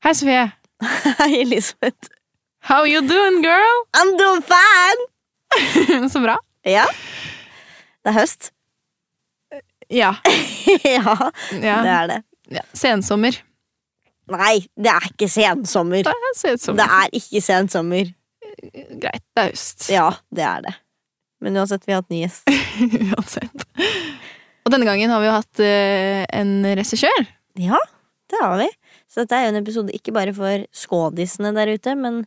Hei, Sofie. Hei, Elisabeth. How you doing, girl? I'm doing fine! Så bra. Ja. Det er høst. Ja. ja, ja. det er det. ja. Sensommer. Nei, det er ikke sensommer. Det er sensommer. Det er ikke sensommer. Greit, det er høst. Ja, det er det. Men uansett, vi har hatt ny gjest. Uansett. Og denne gangen har vi jo hatt uh, en regissør. Ja, det har vi. Så dette er jo en episode ikke bare for skådisene der ute, men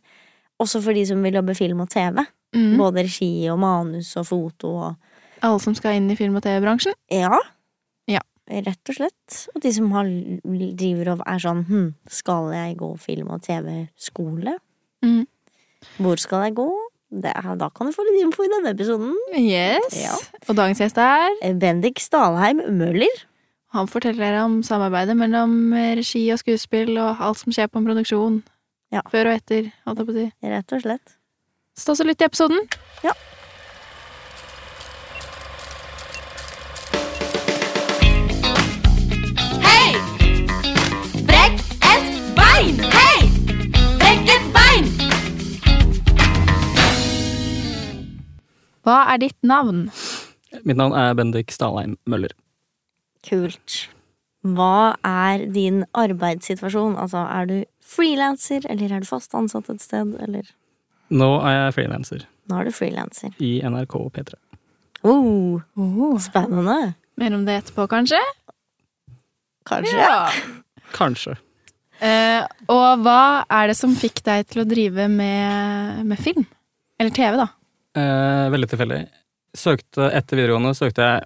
også for de som vil jobbe film og TV. Mm. Både regi og manus og foto og Alle som skal inn i film- og TV-bransjen. Ja. Ja. Rett og slett. Og de som har, driver og er sånn hm, Skal jeg gå film- og TV-skole? Mm. Hvor skal jeg gå? Det er, da kan du få litt info i denne episoden. Yes. Ja. Og dagens gjest er Bendik Stalheim Møller. Han forteller om samarbeidet mellom eh, regi og skuespill og alt som skjer på en produksjon. Ja. Før og etter, holdt jeg på å si. Rett og slett. Stå så lytt til episoden. Ja. Hei! Brekk et bein! Hei! Brekk et bein! Hva er ditt navn? Mitt navn er Bendik Stalheim Møller. Kult. Hva er din arbeidssituasjon? Altså, er du frilanser, eller er du fast ansatt et sted, eller Nå er jeg frilanser Nå er du frilanser. i NRK P3. Oh, Oh. spennende. Mer om det etterpå, kanskje? Kanskje. Kanskje. Uh, og hva er det som fikk deg til å drive med, med film? Eller TV, da. Uh, veldig tilfeldig. Søkte etter videregående søkte jeg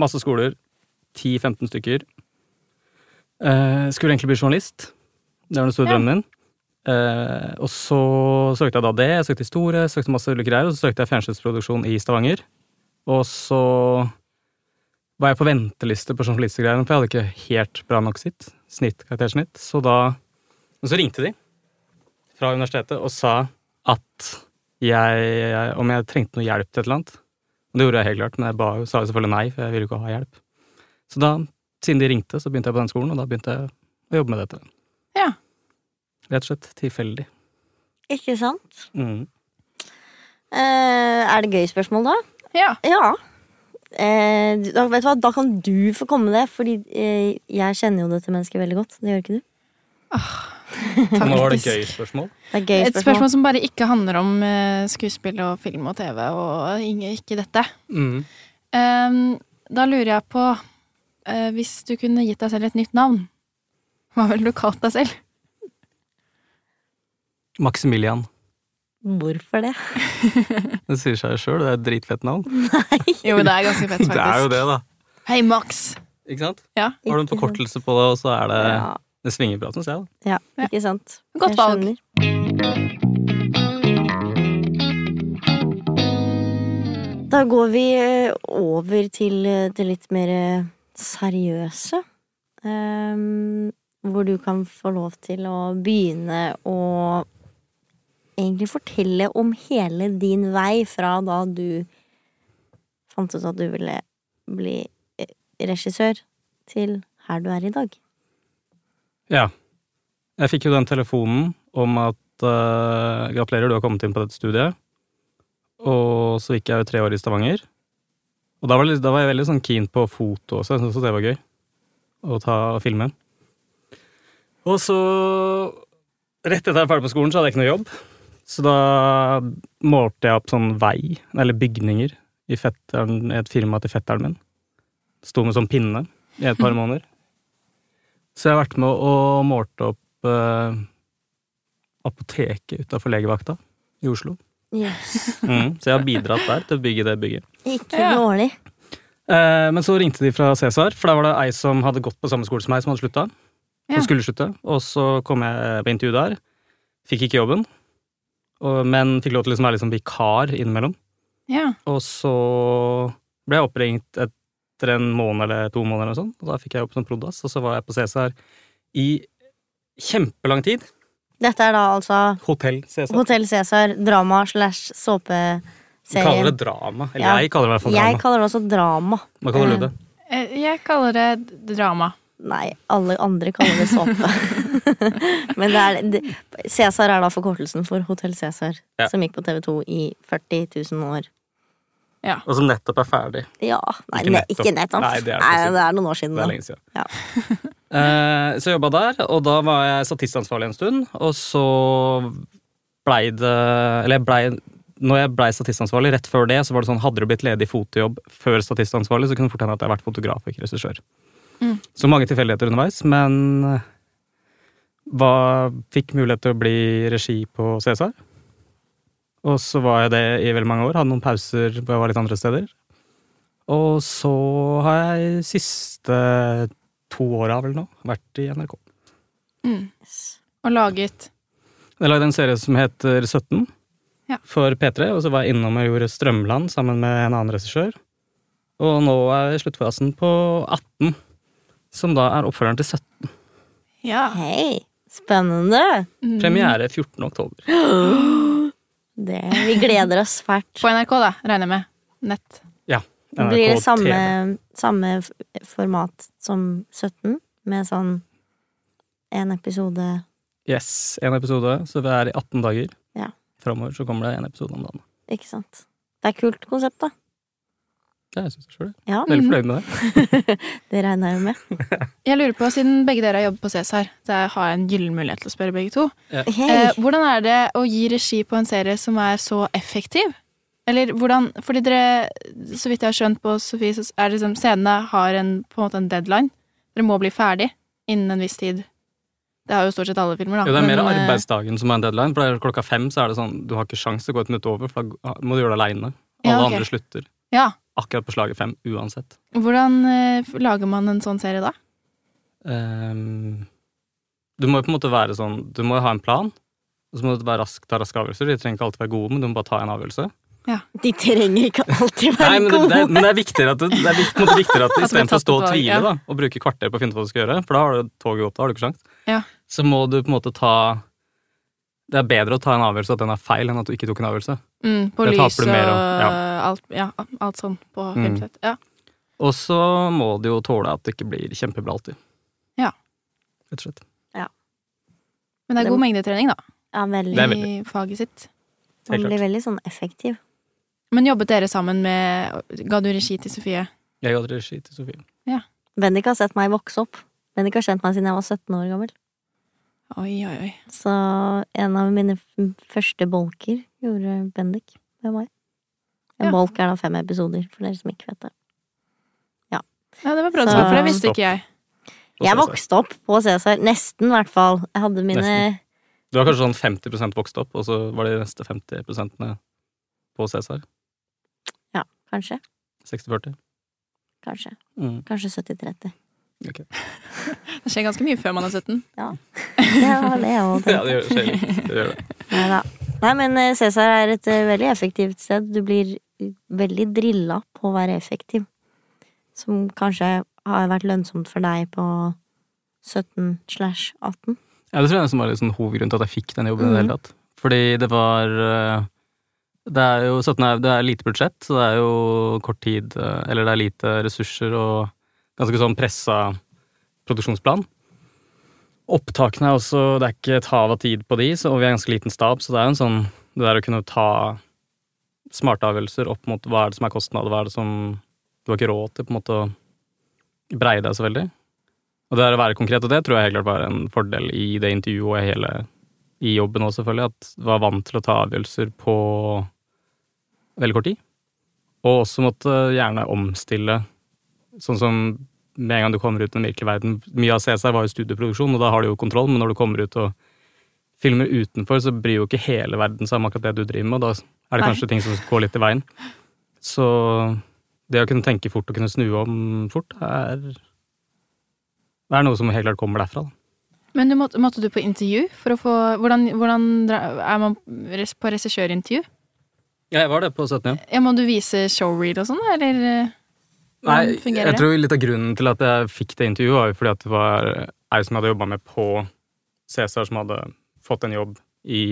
masse skoler. 10-15 stykker. Eh, skulle egentlig bli journalist. Det var den store Ja. drømmen min. Eh, og så søkte jeg da det. Jeg søkte historie, søkte masse ulike greier, og så søkte jeg fjernsynsproduksjon i Stavanger. Og så var jeg på venteliste på journalistgreiene, for jeg hadde ikke helt bra nok sitt. Snitt, karaktersnitt. Så da Men så ringte de fra universitetet og sa at jeg, om jeg trengte noe hjelp til et eller annet. Og det gjorde jeg helt klart, men jeg ba, sa jo selvfølgelig nei, for jeg ville jo ikke ha hjelp. Så da, siden de ringte, så begynte jeg på den skolen, og da begynte jeg å jobbe med dette. Ja. Rett og slett tilfeldig. Ikke sant? Mm. Eh, er det gøy spørsmål, da? Ja. Ja. Eh, da, vet du hva? da kan du få komme med det, fordi eh, jeg kjenner jo dette mennesket veldig godt. Det gjør ikke du? Nå var det gøy spørsmål. Det er gøy Et spørsmål som bare ikke handler om eh, skuespill og film og TV, og ikke, dette. Mm. Ehm, da lurer jeg på, eh, hvis du kunne gitt deg selv et nytt navn, hva ville du kalt deg selv? Maximilian. Hvorfor det? Det sier seg sjøl, det er et dritfett navn. Jo, men det er ganske fett, faktisk. Det er jo det, da. Hei, Max! Ikke sant? Ja, Har du en forkortelse på det, og så er det Ja, Det svinger bra, syns jeg. da. ja, Ja. ikke sant? Godt valg. Da går vi eh, over til eh, det litt mer eh, seriøse. Um, hvor du kan få lov til å begynne å egentlig fortelle om hele din vei fra da du fant ut at du ville bli eh, regissør, til her du er i dag. Ja. Jeg fikk jo den telefonen om at uh, gratulerer, du har kommet inn på dette studiet. Og så gikk jeg jo tre år i Stavanger. Og da var, det, da var jeg veldig sånn keen på foto også, jeg syntes det var gøy. Å ta og filme. Og så Rett etter jeg var ferdig på skolen, så hadde jeg ikke noe jobb. Så da målte jeg opp sånn vei, eller bygninger, i, fetteren, i et firma til fetteren min. Sto med sånn pinne i et par måneder. Så jeg har vært med og målt opp eh, apoteket utafor legevakta i Oslo. Yes. Mm, så jeg har bidratt der til å bygge det bygget. Ikke dårlig. Men så ringte de fra Cæsar, for da var det ei som hadde gått på samme skole som meg, som hadde slutta. Ja. Som skulle slutte. Og så kom jeg på intervju der. Fikk ikke jobben, og, men fikk lov til liksom å være liksom vikar innimellom. Ja. Og så ble jeg oppringt etter en måned eller to måneder, eller sånn, og da fikk jeg jobb som prodas, og så var jeg på Cæsar i kjempelang tid. Dette er da altså Hotell Cæsar. Hotell Cæsar, drama slash Du kaller det drama. Eller Ja. jeg kaller det i hvert fall drama. Jeg kaller det også drama. Hva kaller du det? Eh, Jeg kaller det drama. Nei, alle andre kaller det såpe. Men det er, det, Cæsar er da forkortelsen for Hotell Cæsar, Ja. som gikk på TV2 i 40 000 år. Ja. Og som nettopp er ferdig. Ja, nei, Ikke nettopp. ikke nettopp. Nei, det er Nei, det er noen år siden. Det er lenge siden. Ja. uh, så jeg jobba der, og da var jeg statistansvarlig en stund. Og så blei det Eller jeg blei når jeg blei statistansvarlig, rett før det, så var det sånn, hadde du blitt ledig fotojobb før statistansvarlig, så kunne det fort hende at jeg hadde vært fotograf og ikke regissør. Mm. Så mange tilfeldigheter underveis, men hva, fikk mulighet til å bli regi på Cæsar. Og så var jeg det i veldig mange år. Hadde noen pauser hvor jeg var litt andre steder. Og så har jeg siste to åra vel nå vært i NRK. Mm. Og laget Jeg lagde en serie som heter 17 Ja. for P3, og så var jeg innom og gjorde Strømland sammen med en annen regissør. Og nå er sluttfasen på 18, som da er oppfølgeren til 17. Ja. Hei, spennende! Mm. Premiere 14. oktober. Det, vi gleder oss fælt. På NRK, da, regner jeg med. Nett. Blir det NRK samme, samme format som 17? Med sånn en episode Yes, en episode, så vi er i 18 dager. Ja. Framover så kommer det en episode om dagen. Ikke sant? Det er et kult konsept, da. Det syns jeg sjøl. Ja, Veldig fornøyd med det. det regner jeg jo med. Jeg lurer på, Siden begge dere har jobbet på Cæsar, så jeg har en gyllen mulighet til å spørre begge to. Hei! Eh, hvordan er det å gi regi på en serie som er så effektiv? Eller hvordan Fordi dere, så vidt jeg har skjønt på Sofie, så er det liksom scenene har en, på en måte en deadline. Dere må bli ferdig innen en viss tid. Det har jo stort sett alle filmer, da. Jo, det er mer men, eh, arbeidsdagen som er en deadline. For det er klokka fem så er det sånn, du har ikke sjans til å gå et minutt over, for da må du gjøre det aleine. Alle Ja, okay. andre slutter Ja. akkurat på slaget fem uansett. Hvordan eh, lager man en sånn serie da? Um, du må jo på en måte være sånn Du må jo ha en plan, og så må du være rask, ta raske avgjørelser. De trenger ikke alltid være gode, men du må bare ta en avgjørelse. Ja. De trenger ikke alltid være Nei, men det, gode. det, er- men det er viktigere at det, det er viktigere at At istedenfor å stå og tvile ja. da, og bruke kvarter på å finne ut hva du skal gjøre, for da har du toget gått, da har du ikke sjans. Ja. Så må du på en måte ta Det er bedre å ta en avgjørelse at den er feil, enn at du ikke tok en avgjørelse. Mm, på Det lys og du mer av, ja. alt, ja, alt sånn på Mm. filmsett. Ja. Og så må du jo tåle at det ikke blir kjempebra alltid. Ja. Rett og slett. Men det er Det- god mengdetrening, da, Ja, veldig. Det er i faget sitt. Man blir veldig sånn effektiv. Men jobbet dere sammen med Ga du regi til Sofie? Jeg ga regi til Sofie. Bendik har sett meg vokse opp. Bendik har kjent meg siden jeg var 17 år gammel. Oi, oi, oi. Så en av mine første bolker gjorde Bendik med meg. En Ja. bolk er da fem episoder, for dere som ikke vet det. Ja, ja det var bra svar, for det visste ikke jeg. Jeg vokste opp på Cæsar. Nesten, i hvert fall. Jeg hadde mine Nesten. Du var kanskje sånn 50 vokst opp, og så var de neste 50% på Cæsar. Kanskje. 60-40. Kanskje. Mm. Kanskje 70-30. Ok. Det skjer ganske mye før man er 17. Det har det jeg òg Ja, det gjør, det. Det gjør det. Neida. Nei, men eh, Cæsar er et eh, veldig effektivt sted. Du blir veldig drilla på å være effektiv. Som kanskje har vært lønnsomt for deg på 17 slash 18. Ja, det tror jeg var liksom hovedgrunnen til at jeg fikk den jobben i det hele tatt. Fordi det var eh, Det er jo 17 er, det er lite budsjett, så det er jo kort tid eh, Eller det er lite ressurser og ganske sånn pressa produksjonsplan. Opptakene er også Det er ikke et hav av tid på de, og vi er ganske liten stab, så det er jo en sånn Det der å kunne ta smarte avgjørelser opp mot hva er det som er kostnad, hva er det som Du har ikke råd til på en måte å breie deg så veldig. Og det er å være konkret, og det tror jeg helt klart var en fordel i det intervjuet og hele i jobben òg, selvfølgelig, at jeg var vant til å ta avgjørelser på veldig kort tid. Og også måtte gjerne omstille, sånn som med en gang du kommer ut i den virkelige verden Mye av Cæsar var jo studieproduksjon, og da har du jo kontroll, men når du kommer ut og filmer utenfor, så bryr jo ikke hele verden seg om akkurat det du driver med, og da er det Nei. kanskje ting som går litt i veien. Så det å kunne tenke fort og kunne snu om fort, er, er noe som helt klart kommer derfra. Da. Men du måtte, måtte du på intervju for å få Hvordan, hvordan er man på regissørintervju? Ja, jeg var det på 17. Ja. Ja, må du vise showreel og sånn, da, eller eh, Nei, jeg det? tror litt av grunnen til at jeg fikk det intervjuet, var jo fordi at det var ei som jeg hadde jobba med på Cæsar, som hadde fått en jobb i,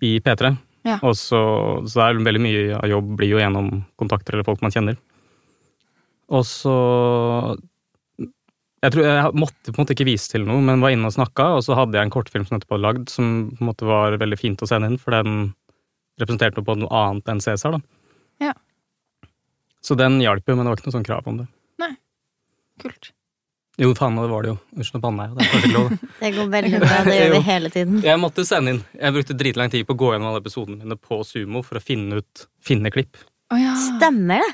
i P3. Ja. Og så, så det er veldig mye av jobb blir jo gjennom kontakter eller folk man kjenner. Og så Jeg tror jeg måtte på en måte ikke vise til noe, men var inne og snakka, og så hadde jeg en kortfilm som etterpå hadde lagd, som på en måte var veldig fint å sende inn, for den representerte noe på noe annet enn Cæsar, da. Så den hjalp jo, men det var ikke noe sånn krav om det. Nei. Kult. Jo, faen, det var det jo. Unnskyld, nå banna jeg. Det er kanskje ikke lov, det. Det går veldig bra. Det gjør vi hele tiden. Jeg måtte sende inn. Jeg brukte dritlang tid på å gå gjennom alle episodene mine på Sumo for å finne ut Finne klipp. Oh, ja. Stemmer det?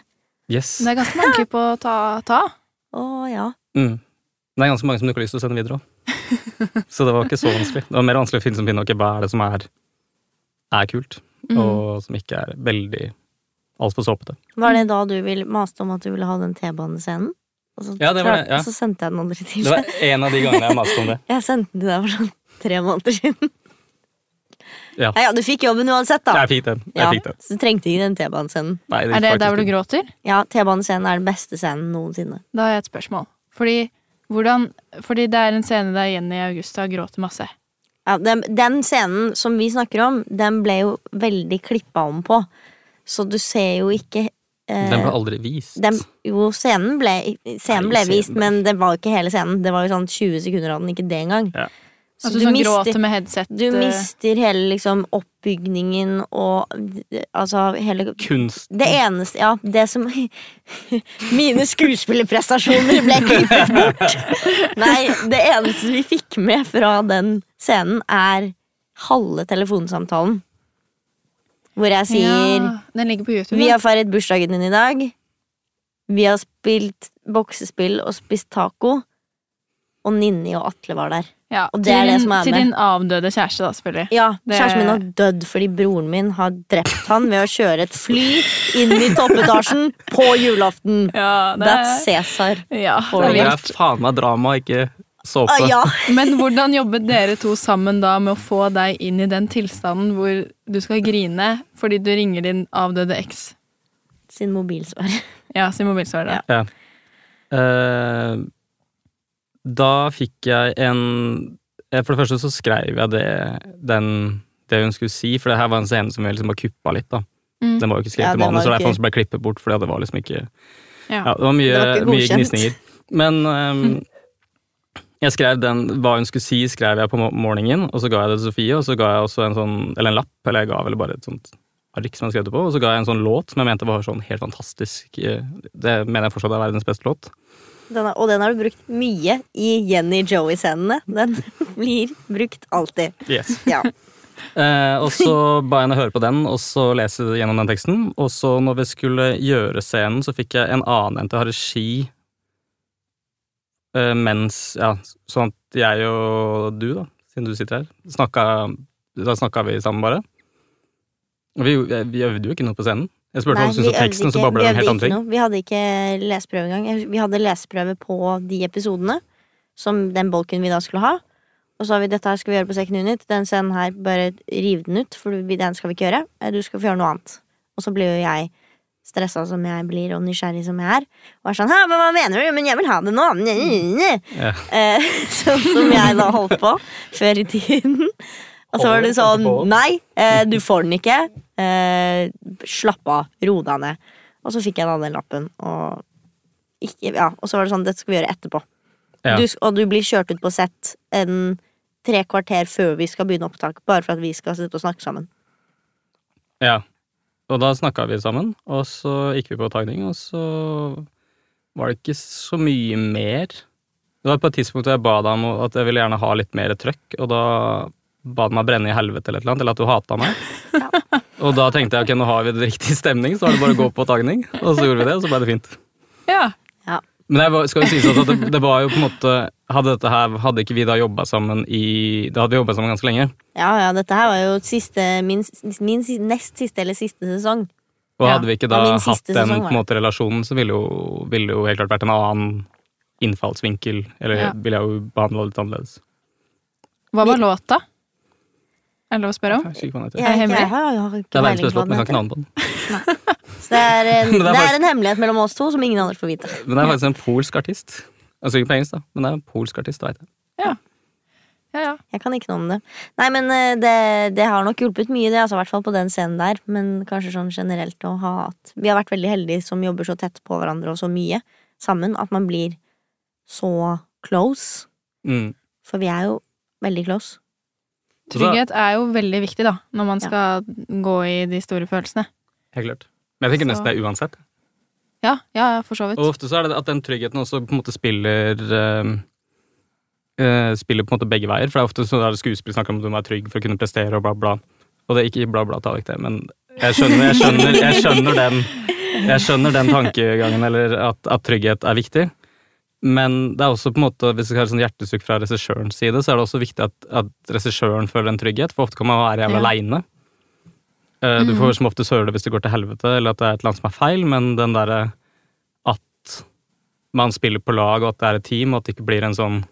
Yes. Det er ganske mange klipp å ta. ta. Å ja. Mm. Det er ganske mange som du ikke har lyst til å sende videre òg. Så det var ikke så vanskelig. Det var mer vanskelig å finne, som finne ok, hva er det som er, er kult, Mm. og som ikke er veldig altfor såpete. Var det da du vil, maste om at du ville ha den T-banescenen? Og så, Ja, det var det, ja. og så sendte jeg den aldri til Det var en av de gangene jeg maste om det. Jeg sendte den til deg for sånn tre måneder siden. Ja. ja, du fikk jobben uansett, da. Jeg fikk den. Jeg Ja, fikk den. så du trengte ikke den T-banescenen. Er det der hvor du gråter? Ja, T-banescenen er den beste scenen noensinne. Da har jeg et spørsmål. Fordi, hvordan, fordi det er en scene der Jenny Augusta gråter masse. Ja, den, den scenen som vi snakker om, den ble jo veldig klippa om på. Så du ser jo ikke eh, Den ble aldri vist. den, Jo, scenen ble, scenen Nei, ble scenen vist, ble- men det var ikke hele scenen. Det var jo sånn 20 sekunder av den, ikke det engang. Ja. Så Altså du sånn mister, gråter med headset. du eh, mister hele liksom oppbygningen og altså hele Kunst. Det eneste Ja, det som Mine skuespillerprestasjoner ble klippet bort! Nei, det eneste vi fikk med fra den scenen, er halve telefonsamtalen. Hvor jeg sier ja, Den på YouTube. Vi har feiret bursdagen din i dag. Vi har spilt boksespill og spist taco. Og Ninni og Atle var der. ja, og det til er det din- som er Til med. din avdøde kjæreste, da, selvfølgelig. Ja, Det- Kjæresten min har dødd fordi broren min har drept han ved å kjøre et fly inn i toppetasjen på julaften. Ja, det That's Cæsar. ja, det Det er er faen meg drama, ikke såpe. Ah, ja. Men hvordan jobbet dere to sammen da med å få deg inn i den tilstanden hvor du skal grine fordi du ringer din avdøde eks? Sin mobilsvar. Ja, sin mobilsvarer. Ja. Eh, da fikk jeg en eh, For det første så skrev jeg det, den, det hun skulle si, for det her var en scene som vi liksom bare kuppa litt. da. Mm. Den var jo ikke skrevet Ja, i manus, og derfor ble klippet bort. fordi det var liksom ikke Ja. Ja, det var mye, Det var mye gnisninger. Men ehm, jeg skrev den, hva hun skulle si, skrev jeg på morgenen, og så ga jeg det til Sofie, og så ga jeg også en sånn, eller en lapp, eller jeg ga vel bare et sånt ark som jeg skrev det på, og så ga jeg en sånn låt som jeg mente var sånn helt fantastisk. eh, Det mener jeg fortsatt er verdens beste låt. Den er, og den har du brukt mye i Jenny Joey-scenene. Den blir brukt alltid. Yes. Ja. Eh, og så ba jeg henne høre på den, og så lese gjennom den teksten. Og så når vi skulle gjøre scenen, så fikk jeg en annen en til å ha regi mens Ja, sånn at jeg og du, da, siden du sitter her, snakka Da snakka vi sammen, bare. Og vi, vi øvde jo ikke noe på scenen. Jeg spurte hva du syntes om teksten, så ikke- babla vi vi en helt ikke ting. noe. Vi hadde ikke leseprøve engang. Vi hadde leseprøve på de episodene, som den bolken vi da skulle ha. Og så sa vi dette her skal vi gjøre på Second Unit. Den scenen her, bare riv den ut, for den skal vi ikke gjøre. Eh, Du skal få gjøre noe annet. Og så blir jo jeg stressa som jeg blir, og nysgjerrig som jeg er. Og er sånn Hæ, men hva mener du? Men jeg vil ha det nå! Ja. Eh, Sånn som jeg da holdt på før i tiden. Og så var det sånn Nei, eh, du får den ikke. Eh, slapp av. Ro deg ned. Og så fikk jeg da den lappen, og ikke, ja, og så var det sånn Dette skal vi gjøre etterpå. Ja. Du, og du blir kjørt ut på sett en tre kvarter før vi skal begynne opptak, bare for at vi skal sitte og snakke sammen. Ja. Og da snakka vi sammen, og så gikk vi på tagning, og så var det ikke så mye mer. Det var på et tidspunkt hvor jeg ba deg om at jeg ville gjerne ha litt mer trøkk, og da ba du meg brenne i helvete eller et eller annet, eller at du hata meg. Og da tenkte jeg ok, nå har vi det riktig stemning, så er det bare å gå på tagning. Og så gjorde vi det, og så ble det fint. Ja. Men det skal jo sies at det, det var jo på en måte Hadde dette her, hadde ikke vi da jobba sammen i Da hadde vi jobba sammen ganske lenge. Ja, ja, dette her var jo siste, min, min nest siste eller siste sesong. Og hadde vi ikke da hatt den sesong, på en måte relasjonen, så ville jo, ville jo helt klart vært en annen innfallsvinkel. Eller Ja. ville jeg jo behandla litt annerledes. Hva var låta? Er det lov å spørre om? Jeg. Jeg, det jeg, har- jeg har ikke Det er verdens beste låt, men jeg kan ikke navnet på den. Så det er, en, det er det er en hemmelighet mellom oss to som ingen andre får vite. Men det er faktisk en polsk artist. Altså ikke på engelsk, da, men det er en polsk artist, Vet jeg. Ja, ja. Jeg kan ikke noe om det. Nei, men eh, det, det har nok hjulpet mye, det, altså, i hvert fall på den scenen der. Men kanskje sånn generelt å ha at Vi har vært veldig heldige som jobber så tett på hverandre og så mye sammen, at man blir så close. Mm. For vi er jo veldig close. Trygghet er jo veldig viktig, da, når man Ja. skal gå i de store følelsene. Helt klart. Men jeg tenker Så- nesten det er uansett. Ja, ja, for så vidt. Og ofte så er det at den tryggheten også på en måte spiller eh, eh, Spiller på en måte begge veier. For det er ofte så er det skuespill snakker om at du må være trygg for å kunne prestere og bla, bla. Og det er ikke bla, bla, ta vekk det, men jeg skjønner, jeg skjønner, jeg skjønner den Jeg skjønner den tankegangen, eller at, at trygghet er viktig. Men det er også på en måte, hvis det er sånn hjertesukk fra regissørens side, så er det også viktig at, at regissøren føler en trygghet, for ofte kan man være jævla Ja. aleine. Eh, Du får som høre det hvis det går til helvete, eller at det er et eller annet som er feil, men den derre at man spiller på lag, og at det er et team, og at det ikke blir en sånn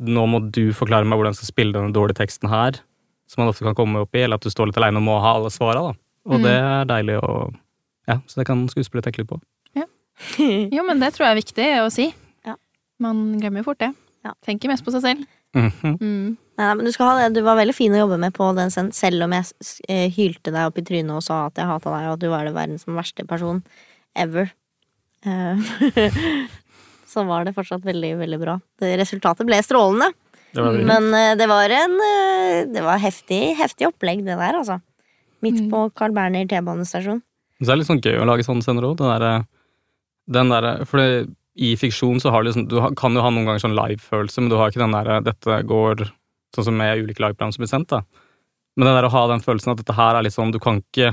Nå må du forklare meg hvordan jeg skal spille denne dårlige teksten her, som man ofte kan komme opp i, eller at du står litt aleine og må ha alle svara, da. Og Mm. det er deilig å Ja, så det kan skuespillere tenke litt på. Jo, men det tror jeg er viktig å si. Ja. Man glemmer jo fort det. Ja. Tenker mest på seg selv. Mhm. Mm. Nei, men du skal ha det. Du var veldig fin å jobbe med på den scenen, selv om jeg eh, hylte deg opp i trynet og sa at jeg hata deg, og at du var det verdens verste person ever. Eh, så var det fortsatt veldig, veldig bra. Resultatet ble strålende. Det var. Men eh, det var en Det var heftig, heftig opplegg, det der, altså. Midt Mm. på Carl Berner T-banestasjon. Så det er litt sånn gøy å lage sånne scener òg. Den derre For det, i fiksjon så har du liksom Du kan jo ha noen ganger sånn live-følelse, men du har ikke den derre Dette går sånn som med ulike lagprogram som blir sendt, da. Men det der å ha den følelsen at dette her er litt sånn Du kan ikke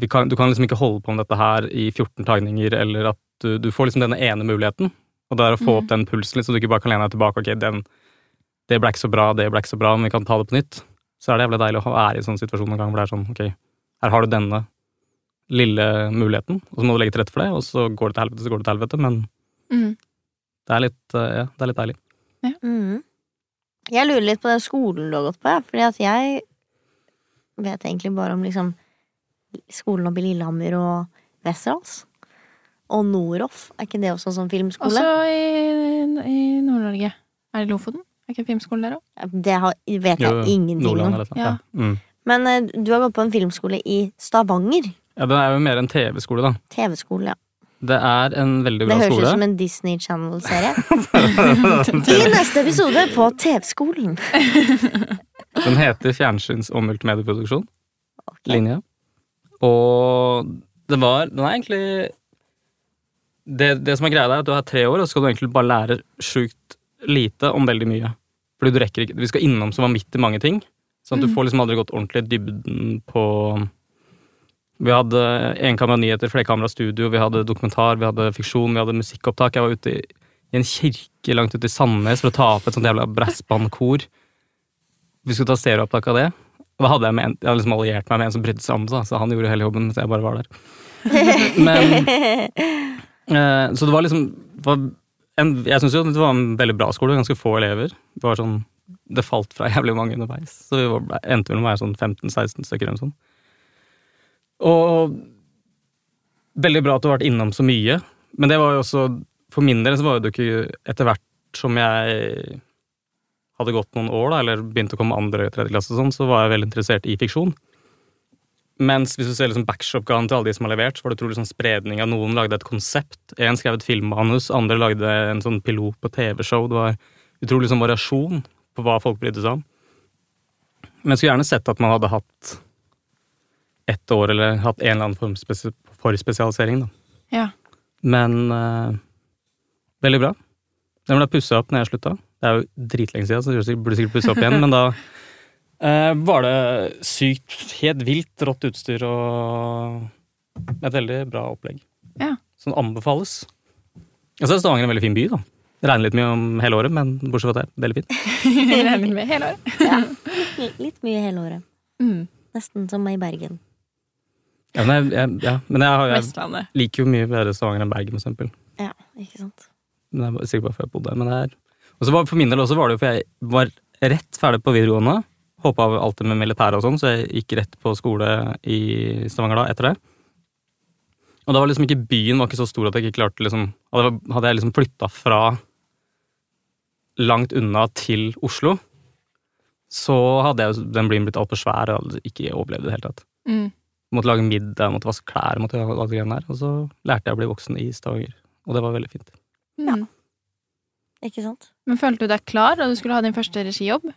vi kan, Du kan liksom ikke holde på med dette her i 14 tagninger, eller at du, du får liksom denne ene muligheten. Og det er å få opp den pulsen litt, så du ikke bare kan lene deg tilbake. Ok, den, det ble ikke så bra, det ble ikke så bra, men vi kan ta det på nytt. Så er det jævlig deilig å være i sånne situasjoner en gang hvor det er sånn, ok, her har du denne lille muligheten, og så må du legge til rette for det, og så går det til helvete, så går det til helvete, men Mm. det er litt, eh, ja, det er litt deilig. Mhm. Jeg lurer litt på den skolen du har gått på, ja. Fordi at jeg vet egentlig bare om liksom skolen oppe i Lillehammer og Westerdals. Og Noroff. Er ikke det også sånn filmskole? Også i, i Nord-Norge. Er det Lofoten? Er ikke filmskolen der òg? Det har, vet jeg Jo, ingenting om. Ja. Ja. Mm. Men eh, du har gått på en filmskole i Stavanger. ja, den er jo mer en TV-skole, da. TV-skole, ja. Det er en veldig bra skole. Det høres ut som en Disney Channel-serie. I neste episode på TV-skolen. Den heter Fjernsyns- og multimedieproduksjon. Okay. Linje. Og det var Den er egentlig det, det som er greia, er at du har tre år, og så skal du egentlig bare lære sjukt lite om veldig mye. Fordi du rekker ikke Vi skal innom så vanvittig mange ting. Sånn at du får liksom aldri gått ordentlig i dybden på Vi hadde enkamera-nyheter, flerkamera-studio, vi hadde dokumentar, vi hadde fiksjon, vi hadde musikkopptak. Jeg var ute i, i en kirke langt ute i Sandnes for å ta opp et sånt jævla brassbandkor. Vi skulle ta stereoopptak av det. Og da hadde jeg, med en, jeg hadde liksom alliert meg med en som brydde seg om det, så han gjorde hele jobben mens jeg bare var der. Men eh, Så det var liksom var en, Jeg syns jo det var en veldig bra skole, ganske få elever. Det var sånn Det falt fra jævlig mange underveis, så vi var, endte vel med å være sånn 15-16 stykker eller noe sånt. Og veldig bra at du har vært innom så mye, men det var jo også For min del så var det jo ikke etter hvert som jeg hadde gått noen år, da, eller begynte å komme andre og tredje klasse, og sånn, så var jeg veldig interessert i fiksjon. Mens hvis du ser liksom backshop-gaven til alle de som har levert, så var det utrolig sånn spredning av noen lagde et konsept. En skrev et filmmanus, andre lagde en sånn pilot på TV-show. Det var utrolig sånn variasjon på hva folk brydde seg om. Men jeg skulle gjerne sett at man hadde hatt ett år, eller hatt en eller annen form for spesialisering, da. Ja. Men uh, veldig bra. Den ble pussa opp når jeg slutta. Det er jo dritlenge siden, så jeg burde sikkert pussa opp igjen, men da uh, var det sykt, helt vilt rått utstyr og et veldig bra opplegg. Ja. Som anbefales. Og så er Stavanger en veldig fin by, da. Regner litt mye om hele året, men bortsett fra det, veldig fint. Regner med hele året. Litt- Litt mye hele året. Mm. Nesten som i Bergen. Ja, men jeg, jeg, ja, men jeg, har- jeg liker jo mye bedre Stavanger enn Bergen, for eksempel. Ja, ikke sant. Men det er sikkert bare for jeg bodde der. Men det er Og så var for min del også var det jo for jeg var rett ferdig på videregående. Hoppa av alt det med militæret og sånn, så jeg gikk rett på skole i Stavanger da, etter det. Og da var liksom ikke byen var ikke så stor at jeg ikke klarte liksom hadde jeg liksom flytta fra langt unna til Oslo, så hadde jeg den byen blitt altfor svær og hadde ikke overlevd i det hele tatt. Mm. Måtte lage middag, måtte vaske klær, måtte gjøre alt greiene der. Og så lærte jeg å bli voksen i Stavanger. Og det var veldig fint. Ja. Ikke sant? Men følte du deg klar da du skulle ha din første regijobb?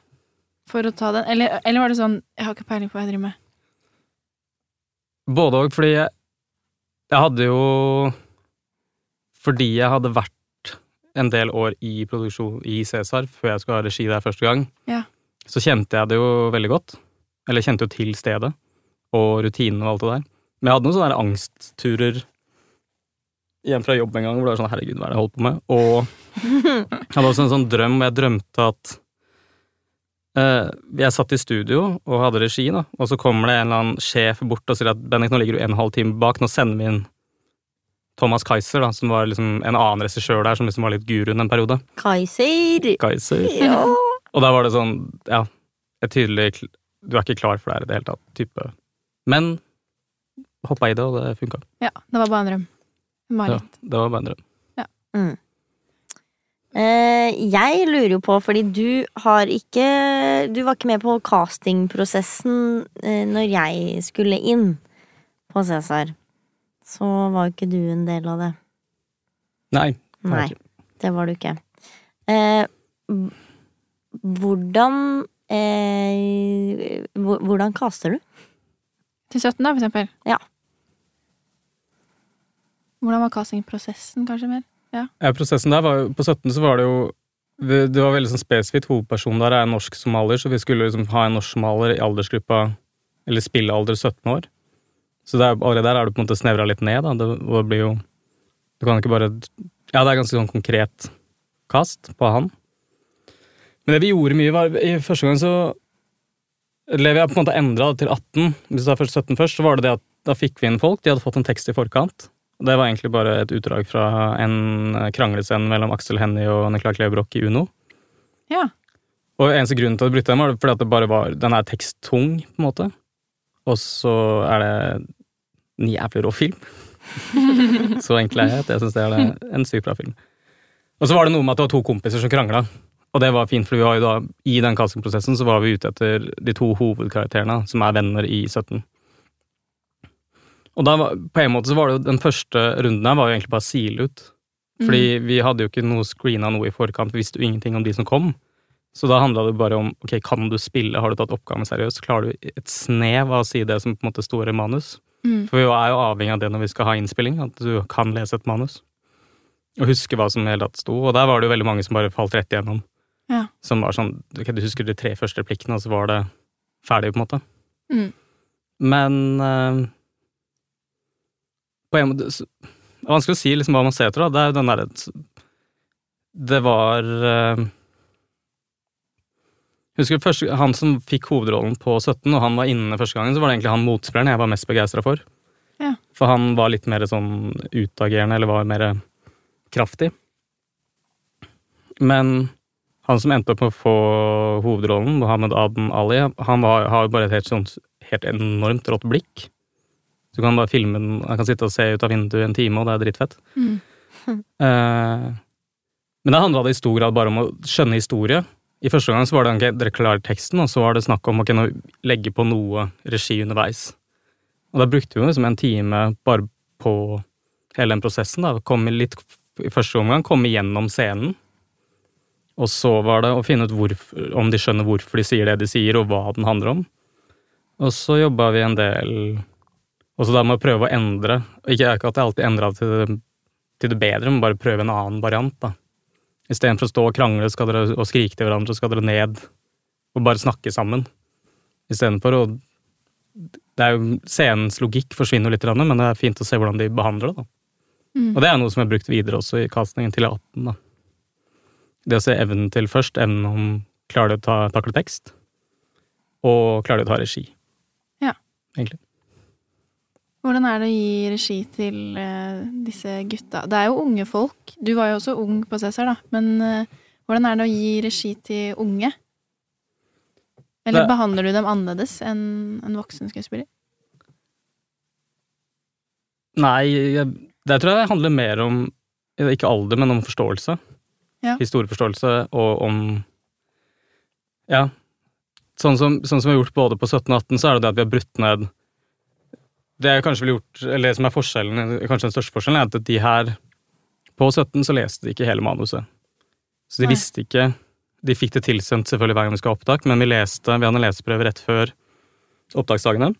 For å ta den? Eller, eller var det sånn Jeg har ikke peiling på hva jeg driver med. Både og, fordi jeg, jeg hadde jo Fordi jeg hadde vært en del år i produksjon i Cæsar før jeg skulle ha regi der første gang, Ja. så kjente jeg det jo veldig godt. Eller kjente jo til stedet og rutinene og alt det der. Men jeg hadde noen sånne angstturer hjem fra jobb en gang hvor det var sånn herregud, hva er det jeg holder på med? Og jeg hadde også en sånn drøm hvor jeg drømte at eh, jeg satt i studio og hadde regi, da, og så kommer det en eller annen sjef bort og sier at Bennik, nå ligger du en og en halv time bak, nå sender vi inn Thomas Kaiser, da, som var liksom en annen regissør der, som liksom var litt guruen en periode. Kaiser! Kaiser. Ja. Og da var det sånn, ja, et tydelig Du er ikke klar for det her i det hele tatt, type. Men hoppa i det, og det funka. Ja, det var bare en drøm. Ja, det var bare en drøm. Mm. Eh, jeg lurer jo på, fordi du har ikke Du var ikke med på castingprosessen eh, når jeg skulle inn på Cæsar. Så var jo ikke du en del av det. Nei. det Nei, ikke. det var du ikke. Eh, hvordan eh, Hvordan caster du? Til 17, da, for eksempel. Ja. Hvordan var castingprosessen, kanskje mer? Ja, prosessen der var jo På 17 så var det jo Det var veldig sånn spesifikt. Hovedpersonen der er en norsk somalier, så vi skulle liksom ha en norsk somalier i aldersgruppa Eller spillealder 17 år. Så det er, allerede der er du på en måte snevra litt ned, da. Det, det blir jo Du kan ikke bare Ja, det er ganske sånn konkret kast på han. Men det vi gjorde mye, var I første gang så Eller vi har på en måte endra til 18. Hvis det er først 17 først, så var det det at da fikk vi inn folk. De hadde fått en tekst i forkant. Det var egentlig bare et utdrag fra en kranglescene mellom Aksel Hennie og Nicolai Klevebrok i Uno. Ja. Og eneste grunnen til at jeg brukte den, var fordi at det bare var Den er teksttung, på en måte. Og så er det en jævlig rå film. så enkel er jeg at jeg syns det er en sykt bra film. Og så var det noe med at det var to kompiser som krangla. Og det var fint, for vi var jo da, i den castingprosessen så var vi ute etter de to hovedkarakterene, som er venner i 17. Og da på en måte så var det jo den første runden her var jo egentlig bare å sile ut. Fordi vi hadde jo ikke noe screena noe i forkant, vi visste jo ingenting om de som kom. Så da handla det bare om ok, kan du spille, har du tatt oppgaven seriøst, klarer du et snev av å si det som på en måte står i manus? Mm. For vi er jo avhengig av det når vi skal ha innspilling, at du kan lese et manus. Og huske hva som i hele tatt sto. Og der var det jo veldig mange som bare falt rett igjennom. Ja. Som var sånn okay, Du husker de tre første replikkene, og så var det ferdig, på en måte. Mm. Men eh, på en måte Det er vanskelig å si liksom hva man ser etter, da. Det er jo den derre Det var eh, Husker du første, Han som fikk hovedrollen på 17, og han var inne første gangen, så var det egentlig han motspilleren jeg var mest begeistra for. Ja. For han var litt mer sånn utagerende, eller var mer kraftig. Men han som endte opp med å få hovedrollen, Mohammed Aden Ali, han var, har bare et helt, sånn, helt enormt rått blikk. Så kan han bare filme den, han kan sitte og se ut av vinduet en time, og det er dritfett. Mm. uh, men det handla i stor grad bare om å skjønne historie. I første gang så var det okay, dere klarer teksten, og så var det snakk om å kunne legge på noe regi underveis. Og da brukte vi liksom en time bare på hele den prosessen. da, Komme litt, I første omgang komme gjennom scenen. Og så var det å finne ut hvorfor, om de skjønner hvorfor de sier det de sier, og hva den handler om. Og så jobba vi en del også da med å prøve å endre. Ikke ikke at jeg alltid endra til, til det bedre, men bare prøve en annen variant. da. Istedenfor å stå og krangle skal dere, og skrike til hverandre, så skal dere ned og bare snakke sammen. Istedenfor å det er jo, Scenens logikk forsvinner jo litt, men det er fint å se hvordan de behandler det. da. Mm. Og det er noe som jeg har brukt videre også i castingen til 18. da. Det å se evnen til først, evnen om klarer du å ta, takle tekst, og klarer du å ta regi. Ja. Egentlig. Hvordan er det å gi regi til uh, disse gutta? Det er jo unge folk. Du var jo også ung på Cæsar, da. Men uh, hvordan er det å gi regi til unge? Eller Det- behandler du dem annerledes enn en voksen skuespiller? Nei, jeg, det tror jeg handler mer om ikke alder, men om forståelse. Ja. Historieforståelse og om Ja. Sånn som, sånn som vi har gjort både på 17 og 18, så er det det at vi har brutt ned Det er kanskje vel gjort, eller det som er forskjellen, kanskje den største forskjellen, er at de her På 17 så leste de ikke hele manuset. Så de Nei. visste ikke De fikk det tilsendt selvfølgelig hver gang vi skal ha opptak, men vi leste, vi hadde en leseprøve rett før opptaksdagene.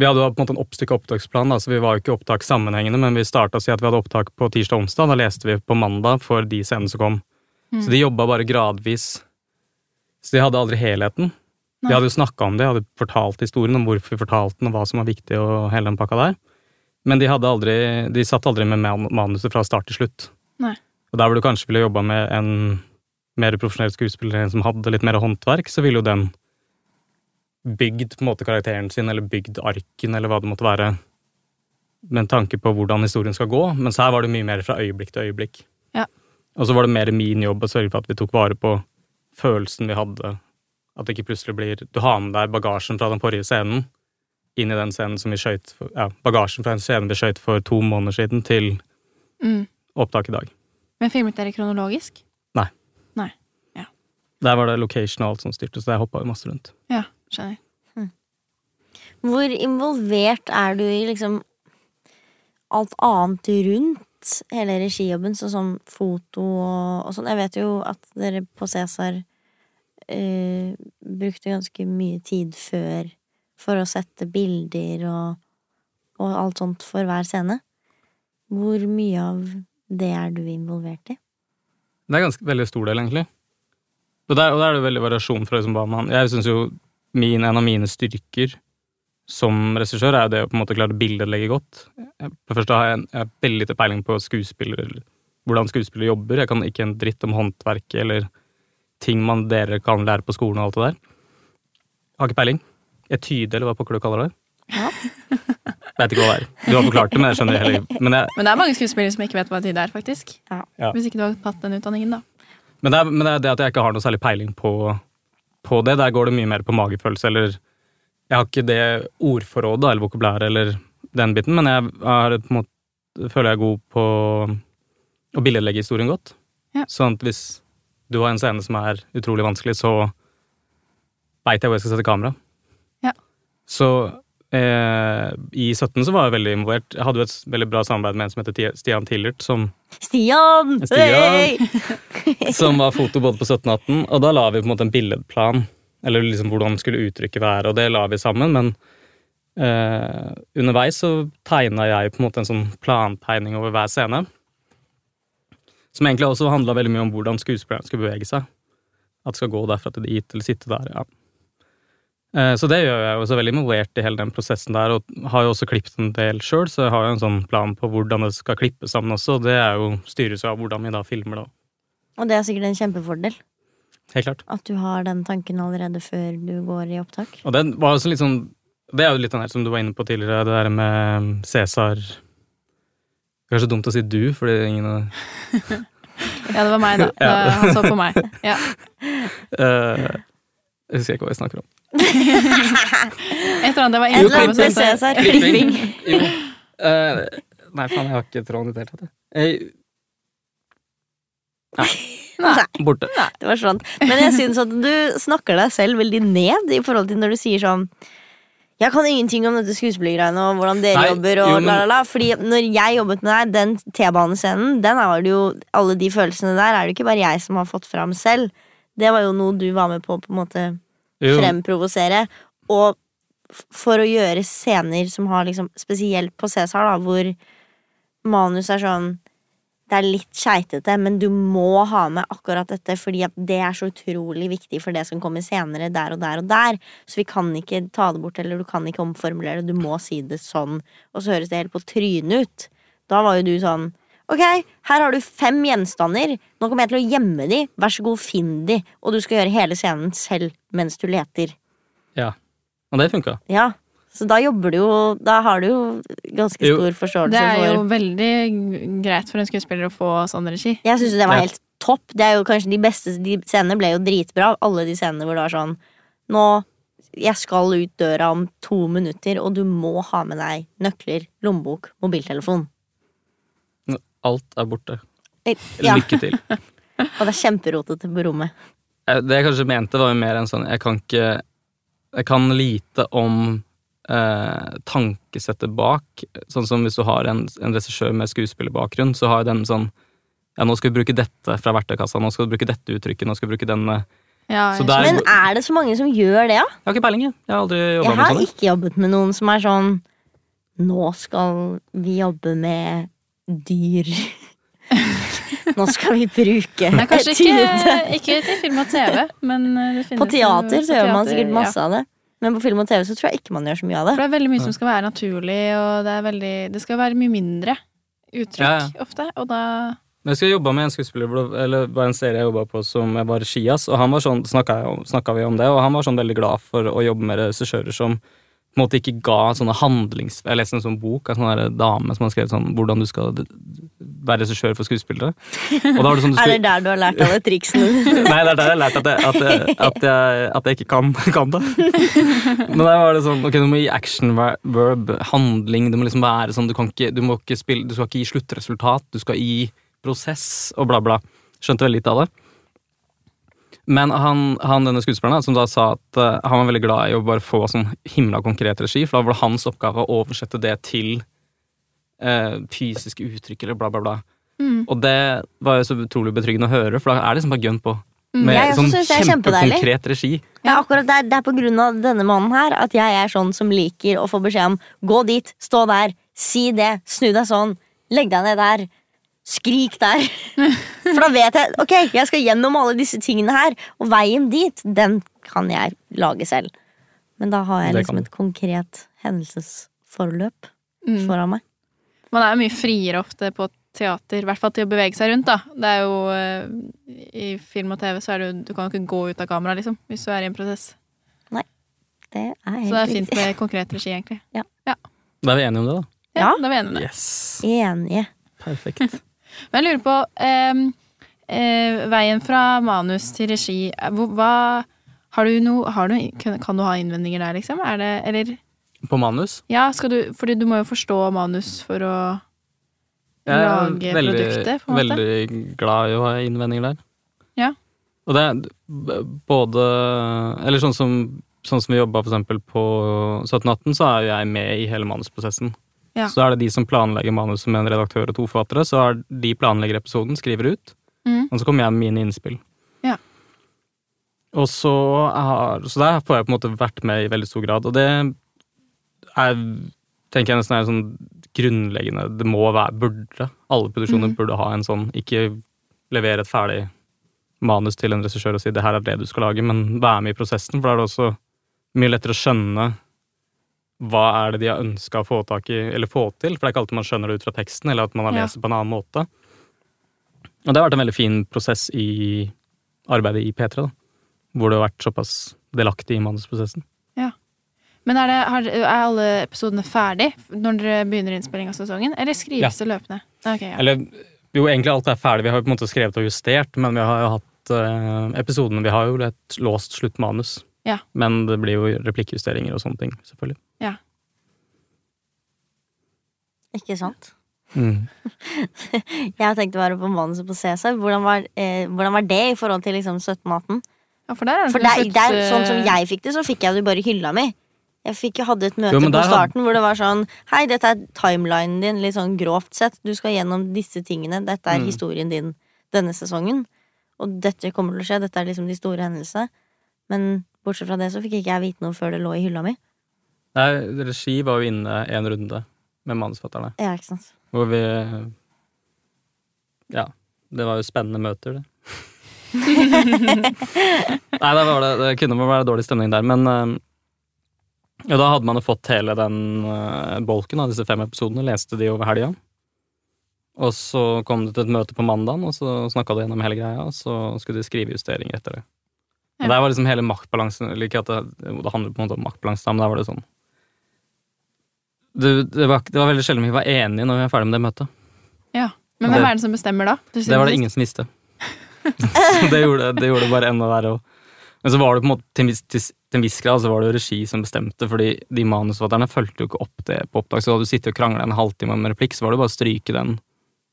Vi hadde på en måte en oppstykka opptaksplan, da, så vi var jo ikke opptak sammenhengende, men vi starta å si at vi hadde opptak på tirsdag og onsdag. Da leste vi på mandag for de scenene som kom. Mm. Så de jobba bare gradvis. Så de hadde aldri helheten. Nei. De hadde jo snakka om det, hadde fortalt historien om hvorfor vi fortalte den, og hva som var viktig, og hele den pakka der. Men de hadde aldri De satt aldri med manuset fra start til slutt. Nei. Og der hvor du kanskje ville jobba med en mer profesjonell skuespiller, som hadde litt mer håndverk, så ville jo den bygd på en måte karakteren sin, eller bygd arken, eller hva det måtte være, med en tanke på hvordan historien skal gå. Mens her var det mye mer fra øyeblikk til øyeblikk. Ja. Og så var det mer min jobb å sørge for at vi tok vare på følelsen vi hadde. At det ikke plutselig blir Du har med deg bagasjen fra den forrige scenen inn i den scenen som vi skøyt Ja, bagasjen fra en scene vi skøyt for to måneder siden, til Mm. opptak i dag. Men filmet dere kronologisk? nei Der var det location og alt som styrte, så jeg hoppa masse rundt. Ja, skjønner. Hvor involvert er du i liksom alt annet rundt hele regijobben, sånn som foto og, og sånn? Jeg vet jo at dere på Cæsar eh, brukte ganske mye tid før for å sette bilder og, og alt sånt for hver scene. Hvor mye av det er du involvert i? Det er ganske veldig stor del, egentlig. Og der, og der er det veldig variasjon fra liksom hva man Jeg syns jo min, en av mine styrker som regissør er jo det å på en måte klare å billedlegge godt. Jeg, for det første har jeg, en, jeg har veldig lite peiling på skuespillere, eller hvordan skuespillere jobber. Jeg kan ikke en dritt om håndverket eller ting man dere kan lære på skolen og alt det der. Jeg Har ikke peiling. Etyde, eller hva pokker du kaller det. Ja. Vet ikke hva det er. Du har forklart det, men jeg skjønner heller Men jeg, Men det er mange skuespillere som ikke vet hva det er, faktisk. Ja. Ja. Hvis ikke du har tatt den utdanningen, da. Men det, er, men det er det at jeg ikke har noe særlig peiling på, på det. Der går det mye mer på magefølelse, eller Jeg har ikke det ordforrådet eller vokabulæret eller den biten, men jeg er, på en måte, føler jeg er god på å billedlegge historien godt. Ja. Sånn at hvis du har en scene som er utrolig vanskelig, så veit jeg hvor jeg skal sette kamera. Ja. Så eh, i 17 så var jeg veldig involvert. Jeg hadde jo et veldig bra samarbeid med en som heter Stian Tillert, som Stian! Stian! Som var foto både på 17 og 18, og da la vi på en måte en billedplan, eller liksom hvordan skulle uttrykket være, og det la vi sammen, men eh, underveis så tegna jeg på en måte en sånn plantegning over hver scene, som egentlig også handla veldig mye om hvordan skuespilleren skulle bevege seg. At det skal gå derfra til dit, eller sitte der, ja. Eh, Så det gjør jeg jo så veldig involvert i hele den prosessen der, og har jo også klippet en del sjøl, så jeg har jo en sånn plan på hvordan det skal klippes sammen også, og det er jo styres av hvordan vi da filmer det. Og det er sikkert en kjempefordel Helt klart. at du har den tanken allerede før du går i opptak. Og den var også litt sånn Det er jo litt den her som du var inne på tidligere, det der med Cæsar Kanskje dumt å si du, fordi ingen av Ja, det var meg, da. Ja. Da Han så på meg. Ja. Uh, Jeg husker ikke hva jeg snakker om. Et eller annet, det var en eller. Cæsar. Klipping. Jo. Eh, nei, faen, jeg har ikke tråden i det hele tatt. Nei. Eh, Nei, Borte. det var sånn. Men jeg syns at du snakker deg selv veldig ned i forhold til når du sier sånn jeg kan ingenting om dette skuespillergreiene og hvordan dere Nei, jobber. og jo, men- la, la, la. Fordi når jeg jobbet med deg, den T-banescenen, den er det jo Alle de følelsene der er det ikke bare jeg som har fått fram selv. Det var jo noe du var med på på en måte Jo, fremprovosere. Og for å gjøre scener som har liksom Spesielt på Cæsar, da, hvor manus er sånn Det er litt keitete, men du må ha med akkurat dette, fordi det er så utrolig viktig for det som kommer senere, der og der og der. Så vi kan ikke ta det bort, eller du kan ikke omformulere det. Du må si det sånn. Og så høres det helt på trynet ut. Da var jo du sånn Ok, her har du fem gjenstander. Nå kommer jeg til å gjemme de. Vær så god, finn de. Og du skal gjøre hele scenen selv mens du leter. Ja. Og det funka. Ja, Så da jobber du jo Da har du jo ganske Jo. stor forståelse Det er jo for veldig greit for en skuespiller å få sånn regi. Jeg syns det var helt topp. Det er jo kanskje de beste De scenene ble jo dritbra. Alle de scenene hvor det var sånn Nå jeg skal ut døra om to minutter, og du må ha med deg nøkler, lommebok, mobiltelefon. Alt er borte. Ja, Lykke til. og det er kjemperotete på rommet. Eh, Det jeg kanskje mente, var jo mer en sånn Jeg kan ikke Jeg kan lite om eh, tankesettet bak. Sånn som hvis du har en, en regissør med skuespillerbakgrunn, så har den sånn Ja, nå skal vi bruke dette fra verktøykassa, nå skal vi bruke dette uttrykket, nå skal vi bruke denne Ja, Så jeg der- Men er det så mange som gjør det, da? Jeg har ikke peiling, jeg. Jeg har aldri jobba Jeg har ikke jobbet med noen som er sånn Nå skal vi jobbe med dyr. Nå skal vi bruke Nei, kanskje ikke, ikke til film og TV, men eh, det På teater så på gjør man sikkert masse av det. Men på film og TV så tror jeg ikke man gjør så mye av det. For det er veldig mye som skal være naturlig, og det er veldig Det skal være mye mindre uttrykk Ja, ofte, og da Men jeg skal jobba med en skuespiller, eller var en serie jeg jobba på som jeg var regias, og han var sånn, snakka vi om det, og han var sånn veldig glad for å jobbe med regissører som måte ikke ga sånne handlings... Jeg leste en sånn bok av en sånn dame som har skrevet sånn hvordan du skal være regissør for skuespillere. Sånn du Er det der du har lært alle triksene? Nei, det er der jeg har lært at jeg, at jeg, at jeg, at jeg ikke kan, kan det. Men der var det sånn Ok, du må gi action verb, handling. Det må liksom være sånn Du kan ikke, du må ikke spille Du skal ikke gi sluttresultat, du skal gi prosess og bla, bla. Skjønte veldig lite av det. Men han, han denne skuespilleren som da sa at uh, han var veldig glad i å bare få sånn himla konkret regi, for da var det hans oppgave å oversette det til uh, fysiske uttrykk eller bla, bla, bla. Mm. Og det var jo så utrolig betryggende å høre, for da er det liksom bare gønn på. Mm. Med Jeg sånn det er kjempekonkret regi. Ja, akkurat der, Det er på grunn av denne mannen her at jeg er sånn som liker å få beskjed om gå dit, stå der, si det, snu deg sånn, legg deg ned der, skrik der. For da vet jeg ok, jeg skal gjennom alle disse tingene her, og veien dit, den kan jeg lage selv. Men da har jeg liksom et konkret hendelsesforløp Mm. foran meg. Man er jo mye friere ofte på teater, i hvert fall til å bevege seg rundt, da. Det er jo eh, I film og TV så er det jo Du kan jo ikke gå ut av kamera, liksom, hvis du er i en prosess. Det er Så det er fint med konkret regi, egentlig. Da er vi enige om det, da. Ja, Ja. da er vi enige om det. Yes. Enige. Perfekt. Men jeg lurer på ehm, eh, Veien fra manus til regi eh, hva, har du noe, har du, kan, du ha innvendinger der, liksom? Er det, eller På manus. Ja, skal du Fordi du må jo forstå manus for å Jeg er veldig, produktet, på en måte. veldig glad i å ha innvendinger der. Ja. Og det er både Eller sånn som, sånn som vi jobba for eksempel på 1718, så er jeg med i hele manusprosessen. Ja. Så er det de som planlegger manuset med en redaktør og to forfattere, så er de planlegger episoden, skriver ut, Mm. og så kommer jeg med mine innspill. Ja. Og så har Så der får jeg på en måte vært med i veldig stor grad, og det er tenker jeg nesten er sånn grunnleggende Det må være Burde. Alle produksjoner mm. burde ha en sånn Ikke levere et ferdig manus til en regissør og si 'det her er det du skal lage', men være med i prosessen, for da er det også mye lettere å skjønne hva er det de har ønska å få tak i, eller få til, for det er ikke alltid man skjønner det ut fra teksten, eller at man har lest det på en annen måte. Og det har vært en veldig fin prosess i arbeidet i P3, da, hvor det har vært såpass delaktig i manusprosessen. Ja. Men er, det, har, er alle episodene ferdig når dere begynner innspilling av sesongen, eller skrives det løpende? Okay, ja. Eller jo, egentlig alt er ferdig. Vi har jo på en måte skrevet og justert, men vi har jo hatt eh, episodene Vi har jo et låst sluttmanus. Ja. Men det blir jo replikkjusteringer og sånne ting, selvfølgelig. Ja. Ikke sant? Mm. Jeg tenkte bare på manuset på CC. Hvordan var, eh, hvordan var det i forhold til liksom 1718? ja, for der er det For der, slutt, der, sånn som eh, jeg fikk det, så fikk jeg det bare i hylla mi. Jeg fikk, jo hadde et møte Jo, på starten hvor det var sånn Hei, dette er timelinen din, litt sånn grovt sett. Du skal gjennom disse tingene. Dette er Mm. historien din denne sesongen. Og dette kommer til å skje. Dette er liksom de store hendelsene. Men bortsett fra det så fikk ikke jeg vite noe før det lå i hylla mi. Nei, regi var jo inne en runde med manusforfatterne, Ja, ikke sant. hvor vi Ja. Det var jo spennende møter, det. Nei, det, var det, det kunne være dårlig stemning der, men eh, ja, da hadde man jo fått hele den eh, bolken av disse fem episodene, leste de over helga. Og så kom det til et møte på mandagen, og så snakka de gjennom hele greia, og så skulle de skrive justeringer etter det. Ja. Der var liksom hele maktbalansen eller Ikke at det, det handler på en måte om maktbalansen, men der var det sånn det, det, var, det var veldig sjelden vi var enige når vi var ferdig med det møtet. Ja. Men hvem er det som bestemmer da? Det var det ingen som visste. Så det gjorde det gjorde bare enda verre. Men så var det på en måte til en viss, til, til en viss grad så var det jo regi som bestemte, fordi de manusforfatterne fulgte jo ikke opp det på opptak. Så hadde du sittet og krangla en halvtime om en replikk, så var det bare å stryke den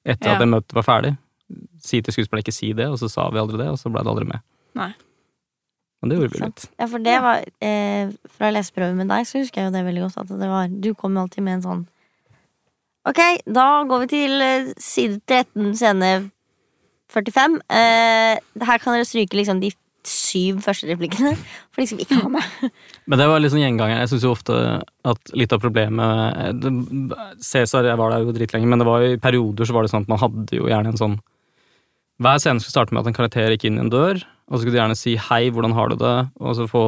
etter Ja. at det møtet var ferdig. Si til skuespilleren ikke si det, og så sa vi aldri det, og så ble det aldri med. Nei. Men det gjorde vi litt. Ja, for det var eh, Fra leseprøven med deg så husker jeg jo det veldig godt. At det var Du kom jo alltid med en sånn Ok, da går vi til eh, side 13, scene 45. Eh, her kan dere stryke liksom de syv første replikkene, for de skal vi ikke ha med. Men det var litt sånn gjenganger. Jeg syns jo ofte at litt av problemet det- Cæsar, jeg var der jo dritlenge, men det var jo, i perioder så var det sånn at man hadde jo gjerne en sånn Hver scene skulle starte med at en karakter gikk inn i en dør, og så skulle du gjerne si 'hei, hvordan har du det?' og så få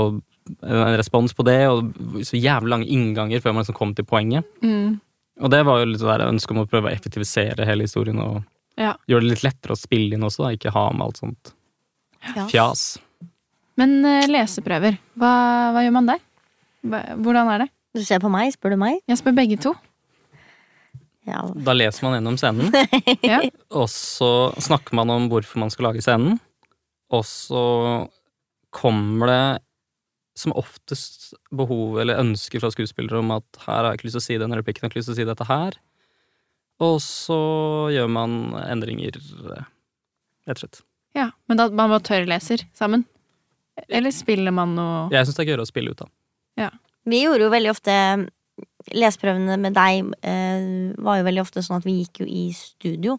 en respons på det, og så jævlig lange innganger før man liksom kom til poenget. Mm. Og det var jo litt det ønsket om å prøve å effektivisere hele historien og Ja. gjøre det litt lettere å spille inn også, da. ikke ha med alt sånt Ja. fjas. Men uh, leseprøver, hva, hva gjør man der? Hva, hvordan er det? Du ser på meg, spør du meg? Jeg spør begge to. Ja. Da leser man gjennom scenen. Ja. Og så snakker man om hvorfor man skal lage scenen. Og så kommer det som oftest behov eller ønsker fra skuespillere om at her har jeg ikke lyst til å si denne replikken, jeg har ikke lyst til å si dette her. Og så gjør man endringer, rett og slett. ja. Men da man bare tørrleser sammen? Eller spiller man noe Jeg syns det er gøyere å spille ut, da. Vi gjorde jo veldig ofte Leseprøvene med deg eh, var jo veldig ofte sånn at vi gikk jo i studio.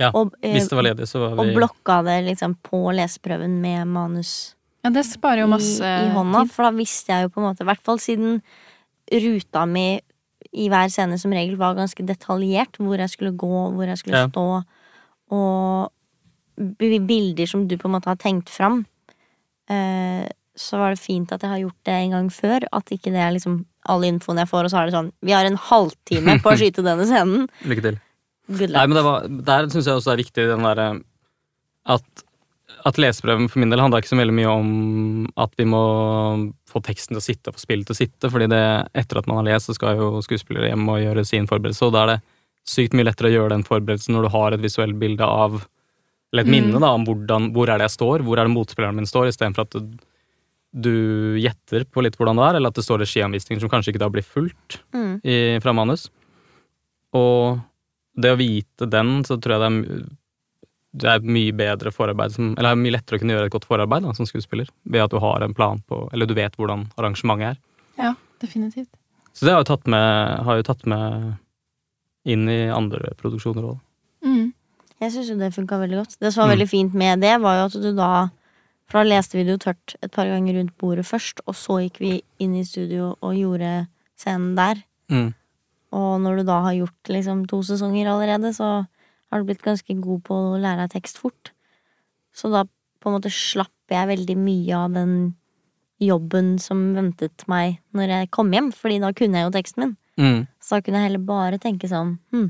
Ja, og, eh, Hvis det var ledig, så var og blokka det liksom på leseprøven med manus Ja, det sparer jo masse i, i hånda. For da visste jeg jo på en måte, i hvert fall siden ruta mi i hver scene som regel var ganske detaljert, hvor jeg skulle gå, hvor jeg skulle Ja. stå, og bilder som du på en måte har tenkt fram. Eh, så var det fint at jeg har gjort det en gang før. At ikke det er liksom all infoen jeg får, og så er det sånn Vi har en halvtime på å skyte denne scenen. Lykke til. Nei, men det var, Der syns jeg også det er viktig den derre at, at leseprøven for min del handla ikke så veldig mye om at vi må få teksten til å sitte og få spillet til å sitte, fordi det, etter at man har lest, så skal jo skuespillere hjem og gjøre sin forberedelse, og da er det sykt mye lettere å gjøre den forberedelsen når du har et visuelt bilde av Eller et Mm. minne da, om hvordan, hvor er det jeg står, hvor er det motspilleren min står, istedenfor at du, du gjetter på litt hvordan det er, eller at det står regianvisninger som kanskje ikke da blir fulgt Mm. i, fra manus. Og det å vite den, så tror jeg det er, det er mye bedre forarbeid som, Eller det er mye lettere å kunne gjøre et godt forarbeid da, som skuespiller, ved at du har en plan på Eller du vet hvordan arrangementet er. Ja, definitivt. Så det har jo tatt med, har jo tatt med inn i andre produksjoner òg. Mm. Jeg syns jo det funka veldig godt. Det som var Mm. veldig fint med det, var jo at du da For da leste vi det jo tørt et par ganger rundt bordet først, og så gikk vi inn i studio og gjorde scenen der. Mm. Og når du da har gjort liksom to sesonger allerede, så har du blitt ganske god på å lære deg tekst fort. Så da på en måte slapp jeg veldig mye av den jobben som ventet meg når jeg kom hjem, fordi da kunne jeg jo teksten min. Mm. Så da kunne jeg heller bare tenke sånn hm,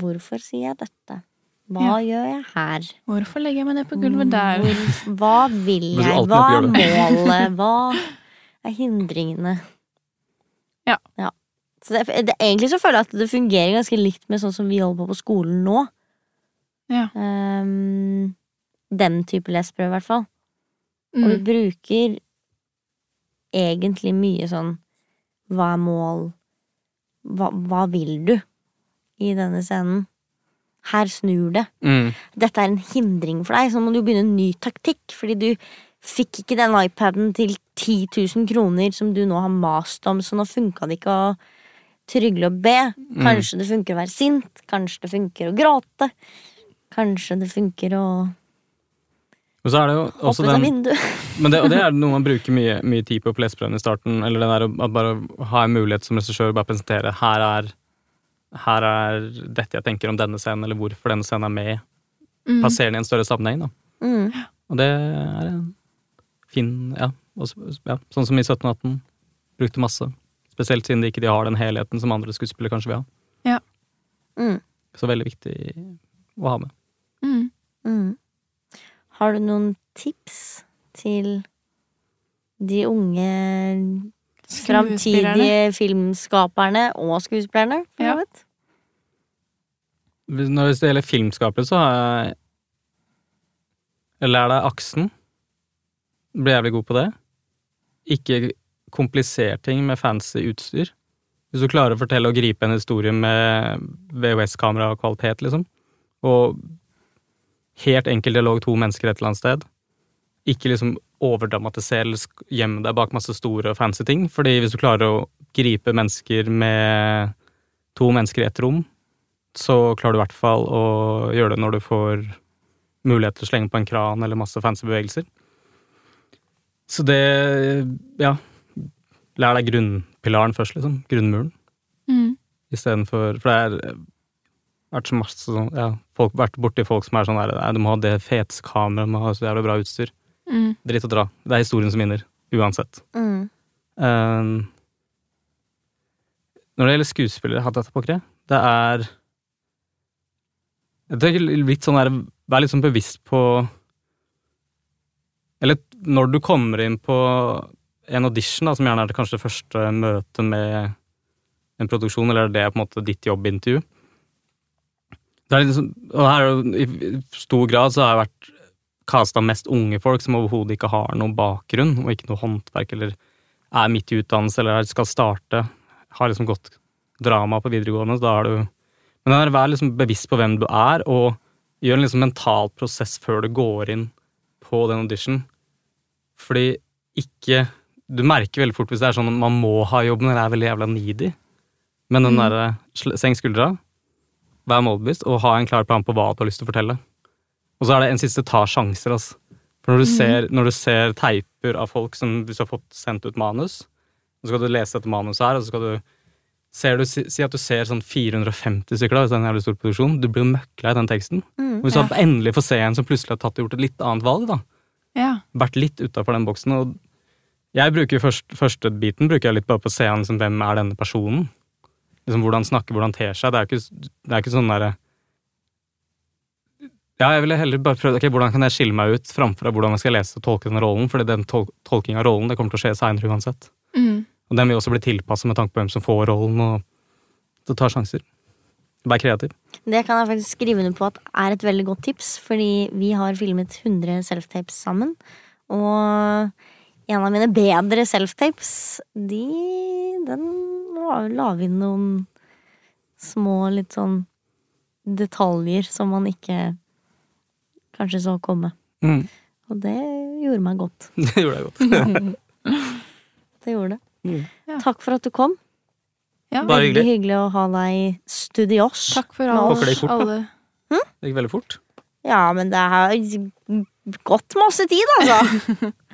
hvorfor sier jeg dette? Hva gjør jeg her? Hvorfor legger jeg meg ned på gulvet der? Hvor, hva vil jeg? Hva er målet? Hva er hindringene? Ja. Så det, det, egentlig så føler jeg at det fungerer ganske likt med sånn som vi holder på på skolen nå. Ja. Um, den type leseprøve, i hvert fall. Og vi Mm. bruker egentlig mye sånn Hva er mål? Hva, hva vil du i denne scenen? Her snur det. Mm. Dette er en hindring for deg, så må du begynne en ny taktikk. Fordi du fikk ikke den iPaden til 10 000 kroner som du nå har mast om, så nå funka det ikke å trygle og be. Kanskje det funker å være sint, kanskje det funker å gråte. Kanskje det funker å Og så er det jo også den. Men det, og det er noe man bruker mye, mye tid på på leseprøven i starten. Eller det der å bare ha en mulighet som regissør bare presentere her er, her er dette jeg tenker om denne scenen, eller hvorfor denne scenen er med. Mm. Plassere den i en større sammenheng. Da. Mm. Og det er en fin ja, også, ja, Sånn som i 1718. Brukte masse. Spesielt siden de ikke har den helheten som andre skuespillere kanskje vil ha. Mm. Så veldig viktig å ha med. Mm. Mm. Har du noen tips til de unge framtidige filmskaperne og skuespillerne? for Ja. så vidt? Hvis- Når det gjelder filmskapere, så har jeg Lær deg aksen. Blir jævlig god på det. Ikke kompliser ting med fancy utstyr. Hvis du klarer å fortelle og gripe en historie med VHS-kamera og kvalitet, liksom, og helt enkel dialog to mennesker et eller annet sted, ikke liksom overdramatisere eller gjemme deg bak masse store og fancy ting, fordi hvis du klarer å gripe mennesker med to mennesker i ett rom, så klarer du i hvert fall å gjøre det når du får mulighet til å slenge på en kran eller masse fancy bevegelser. Så det Ja. Lær deg grunnpilaren først, liksom. Grunnmuren. Mm. Istedenfor For det er vært så masse sånn Ja, folk vært borti folk som er sånn der Nei, du må ha det feteste kameraet, du må ha så jævlig bra utstyr. Mm. Dritt å dra. Det er historien som vinner. Uansett. Mm. Um, når det gjelder skuespillere, hatt dette kre. det er Jeg tenker litt sånn der Vær litt sånn bevisst på Eller når du kommer inn på en audition, da, som gjerne er det kanskje det første møtet med en produksjon, eller det er på en måte ditt jobbintervju det er liksom, Og her er i stor grad så har jeg vært casta mest unge folk som overhodet ikke har noen bakgrunn, og ikke noe håndverk, eller er midt i utdannelse, eller skal starte, har liksom gått drama på videregående, så da er du Men det er vær liksom bevisst på hvem du er, og gjør en liksom mental prosess før du går inn på den audition. Fordi ikke Du merker veldig fort hvis det er sånn at man må ha jobben, eller er veldig jævla needy. Men den Mm. derre sl- senk skuldra, vær målbevisst, og ha en klar plan på hva du har lyst til å fortelle. Og så er det en siste ta sjanser, altså. For når du, ser, når du ser teiper av folk som hvis du har fått sendt ut manus, så skal du lese dette manuset her, og så skal du ser du, si, at du ser sånn 450 stykker, da, hvis det er en jævlig stor produksjon. Du blir jo i den teksten. Mm. Hvis du endelig får se en som plutselig har tatt og gjort et litt annet valg, da, Ja. vært litt utafor den boksen. Og jeg bruker først, første biten bruker jeg litt bare på å se an liksom, hvem er denne personen. Liksom Hvordan snakker, hvordan ter seg. Det er ikke, det er ikke sånn derre Ja, jeg ville heller bare prøvd ok, hvordan kan jeg skille meg ut framfor hvordan jeg skal lese og tolke den rollen, For den tol tolking av rollen det kommer til å skje seinere uansett. Mm. Og den vil også bli tilpassa med tanke på hvem som får rollen, og det tar sjanser. Vær kreativ. Det kan jeg faktisk skrive under på at er et veldig godt tips, fordi vi har filmet 100 self-tapes sammen. Og en av mine bedre self-tapes, de Den la la vi inn noen små litt sånn detaljer som man ikke kanskje så komme. Mm. Og det gjorde meg godt. Det gjorde deg godt. Det gjorde det. Mm. Ja. Takk for at du kom. ja. Bare Veldig hyggelig. hyggelig å ha deg i studios. Takk for håper det gikk fort, alle. Hm? Det gikk veldig fort. Ja, men det har gått masse tid, altså.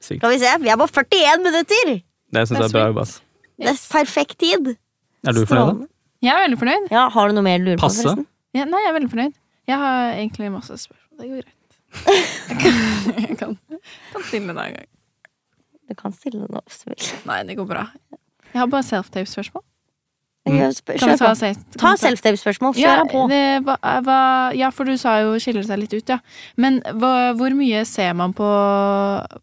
Sykt. Skal vi se, vi er på 41 minutter! Det syns jeg er bra jobba. Det er perfekt tid. Er du fornøyd? da? Jeg er veldig fornøyd. Ja, har du noe mer du lurer Passe? på, forresten? Ja, nei, jeg er veldig fornøyd. Jeg har egentlig masse spørsmål. Det går greit. Jeg kan, jeg kan, kan stille deg en gang. Du kan stille noe hvis du vil. Nei, det går bra. Jeg har bare self-tape-spørsmål. Ja, spør- Kan vi ta, på. self- Ta self-tape-spørsmål. Ja, Kjør på. det, hva, hva, ja, for du sa jo skiller seg litt ut, ja. Men hva, hvor mye ser man på,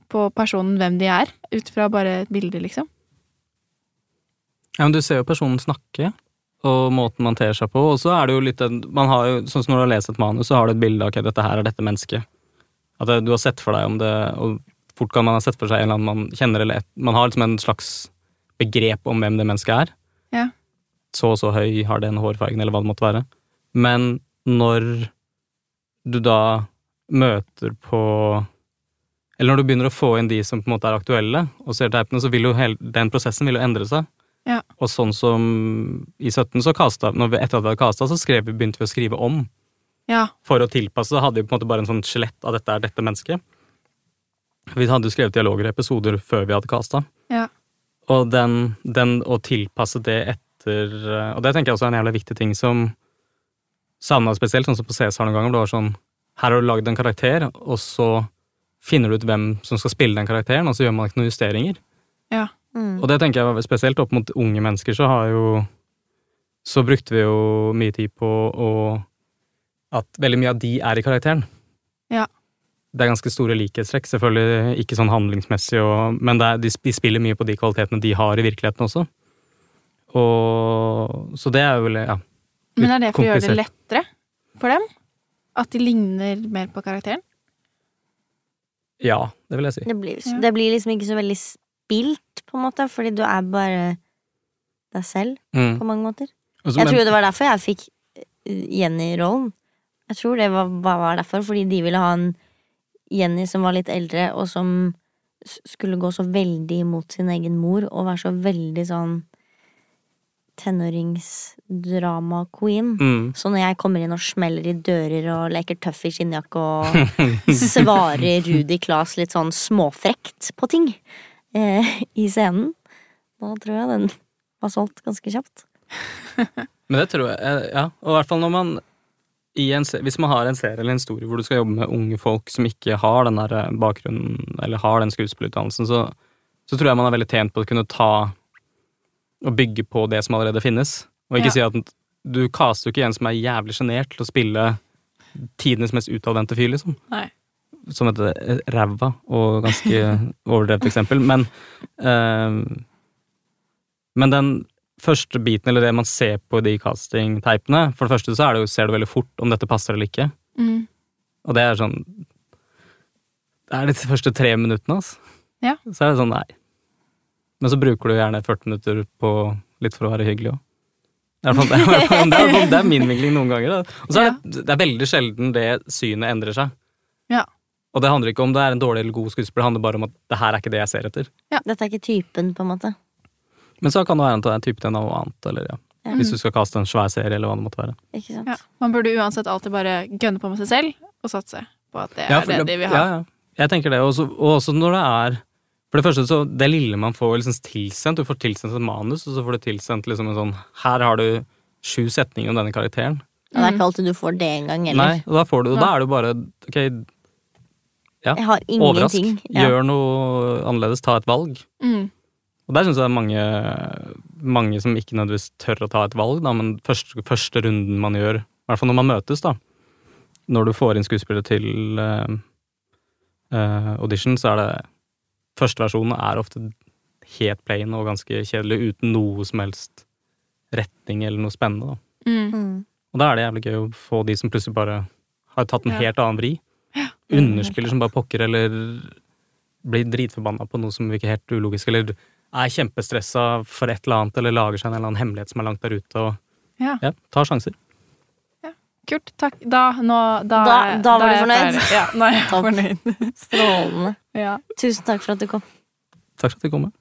på personen hvem de er, ut fra bare et bilde, liksom? Ja, men du ser jo personen snakke, og måten man ter seg på, og så er det jo litt Man har jo, sånn som når du har lest et manus, så har du et bilde av ok, dette her er dette mennesket. At det, du har sett for deg om det Og fort kan man ha sett for seg en eller annen man kjenner, eller et, Man har liksom en slags begrep om hvem det mennesket er. Ja. Så og så høy, har den hårfargen, eller hva det måtte være. Men når du da møter på Eller når du begynner å få inn de som på en måte er aktuelle, og ser teipene, så vil jo hele, den prosessen vil jo endre seg. Ja. Og sånn som i 17, så kasta når vi, Etter at vi hadde kasta, så skrev, vi- begynte vi å skrive om. Ja. For å tilpasse. Da hadde vi på en måte bare en sånn skjelett av dette er dette mennesket. Vi hadde jo skrevet dialoger og episoder før vi hadde kasta. Ja. Og den, den å tilpasse det etter Og det tenker jeg også er en jævlig viktig ting som savna spesielt, sånn som på Cæsar noen ganger. Det var sånn Her har du lagd en karakter, og så finner du ut hvem som skal spille den karakteren, og så gjør man ikke noen justeringer. Ja. Mm. Og det tenker jeg spesielt opp mot unge mennesker, så har jo Så brukte vi jo mye tid på å At veldig mye av de er i karakteren. Ja. Det er ganske store likhetstrekk, selvfølgelig ikke sånn handlingsmessig, og, men det er, de, de spiller mye på de kvalitetene de har i virkeligheten også. Og Så det er jo vel, ja. Men er det for å gjøre det lettere for dem? At de ligner mer på karakteren? Ja, det vil jeg si. Det, blir, Ja. det blir liksom ikke så veldig spilt, på en måte, fordi du er bare deg selv, Mm. på mange måter. Og Jeg men- tror det var derfor jeg fikk eh, Jenny-rollen. Jeg tror det var, var var derfor, fordi de ville ha en Jenny som var litt eldre, og som skulle gå så veldig imot sin egen mor, og være så veldig sånn tenåringsdrama-queen. Mm. Så når jeg kommer inn og smeller i dører og leker tøff i skinnjakke og svarer Rudi Klas litt sånn småfrekt på ting eh, i scenen, da tror jeg den var solgt ganske kjapt. Men det tror jeg, eh, ja. Og i hvert fall når man i en, se- Hvis man har en serie eller en historie hvor du skal jobbe med unge folk som ikke har den der eh, bakgrunnen, eller har den skuespillerutdannelsen, så, så tror jeg man er veldig tjent på å kunne ta og bygge på det som allerede finnes. Og ikke Ja. si at du caster jo ikke en som er jævlig sjenert til å spille tidenes mest utadvendte fyr, liksom. Nei. Som et eh, ræva og ganske overdrevet eksempel. Men eh, Men den første biten, eller det man ser på i de castingteipene For det første så er det jo, ser du veldig fort om dette passer eller ikke. Mm. Og det er sånn Det er de første tre minuttene, altså. Ja. Så er det sånn, nei. Men så bruker du gjerne 40 minutter på litt for å være hyggelig òg. Det fall- det, i hvert fall- det, er, det er min vinkling noen ganger. Da. Og så er det, det er veldig sjelden det synet endrer seg. Ja. Og det handler ikke om det er en dårlig eller god skuespiller, det handler bare om at det her er ikke det jeg ser etter. Dette er ikke typen, på en måte. Men så kan det være at det er type til noe annet, eller ja. Ja. Hvis du skal kaste en svær serie, eller hva det måtte være. Ikke sant? Ja. Man burde uansett alltid bare gønne på med seg selv og satse på at det er for det de vil ha. Ja, ja. Jeg tenker det, og også når det er For det første, så det lille man får liksom tilsendt Du får tilsendt et manus, og så får du tilsendt liksom en sånn Her har du sju setninger om denne karakteren. Det er ikke alltid du får det engang, Nei, heller. og da får du Og da er det jo bare Ok, Jeg har overrask. ingenting. Ja. Gjør noe annerledes. Ta et valg. Mm. Og der syns jeg det er mange, mange som ikke nødvendigvis tør å ta et valg, da, men første, første runden man gjør, i hvert fall når man møtes, da, når du får inn skuespillere til uh, uh, audition, så er det Første versjonen er ofte helt plain og ganske kjedelig, uten noe som helst retning eller noe spennende. Da. Mm. Mm. Og da er det jævlig gøy å få de som plutselig bare har tatt en Ja. helt annen vri. Underspiller som bare pokker, eller blir dritforbanna på noe som virker helt ulogisk, eller er kjempestressa for et eller annet, eller lager seg en eller annen hemmelighet som er langt der ute, og Ja. ja, tar sjanser. Kult. Takk. Da, nå, da, Da- da var du fornøyd? Ja, nå er jeg Topp. fornøyd. Strålende. Ja. Tusen takk for at du kom. Takk for at du kom med.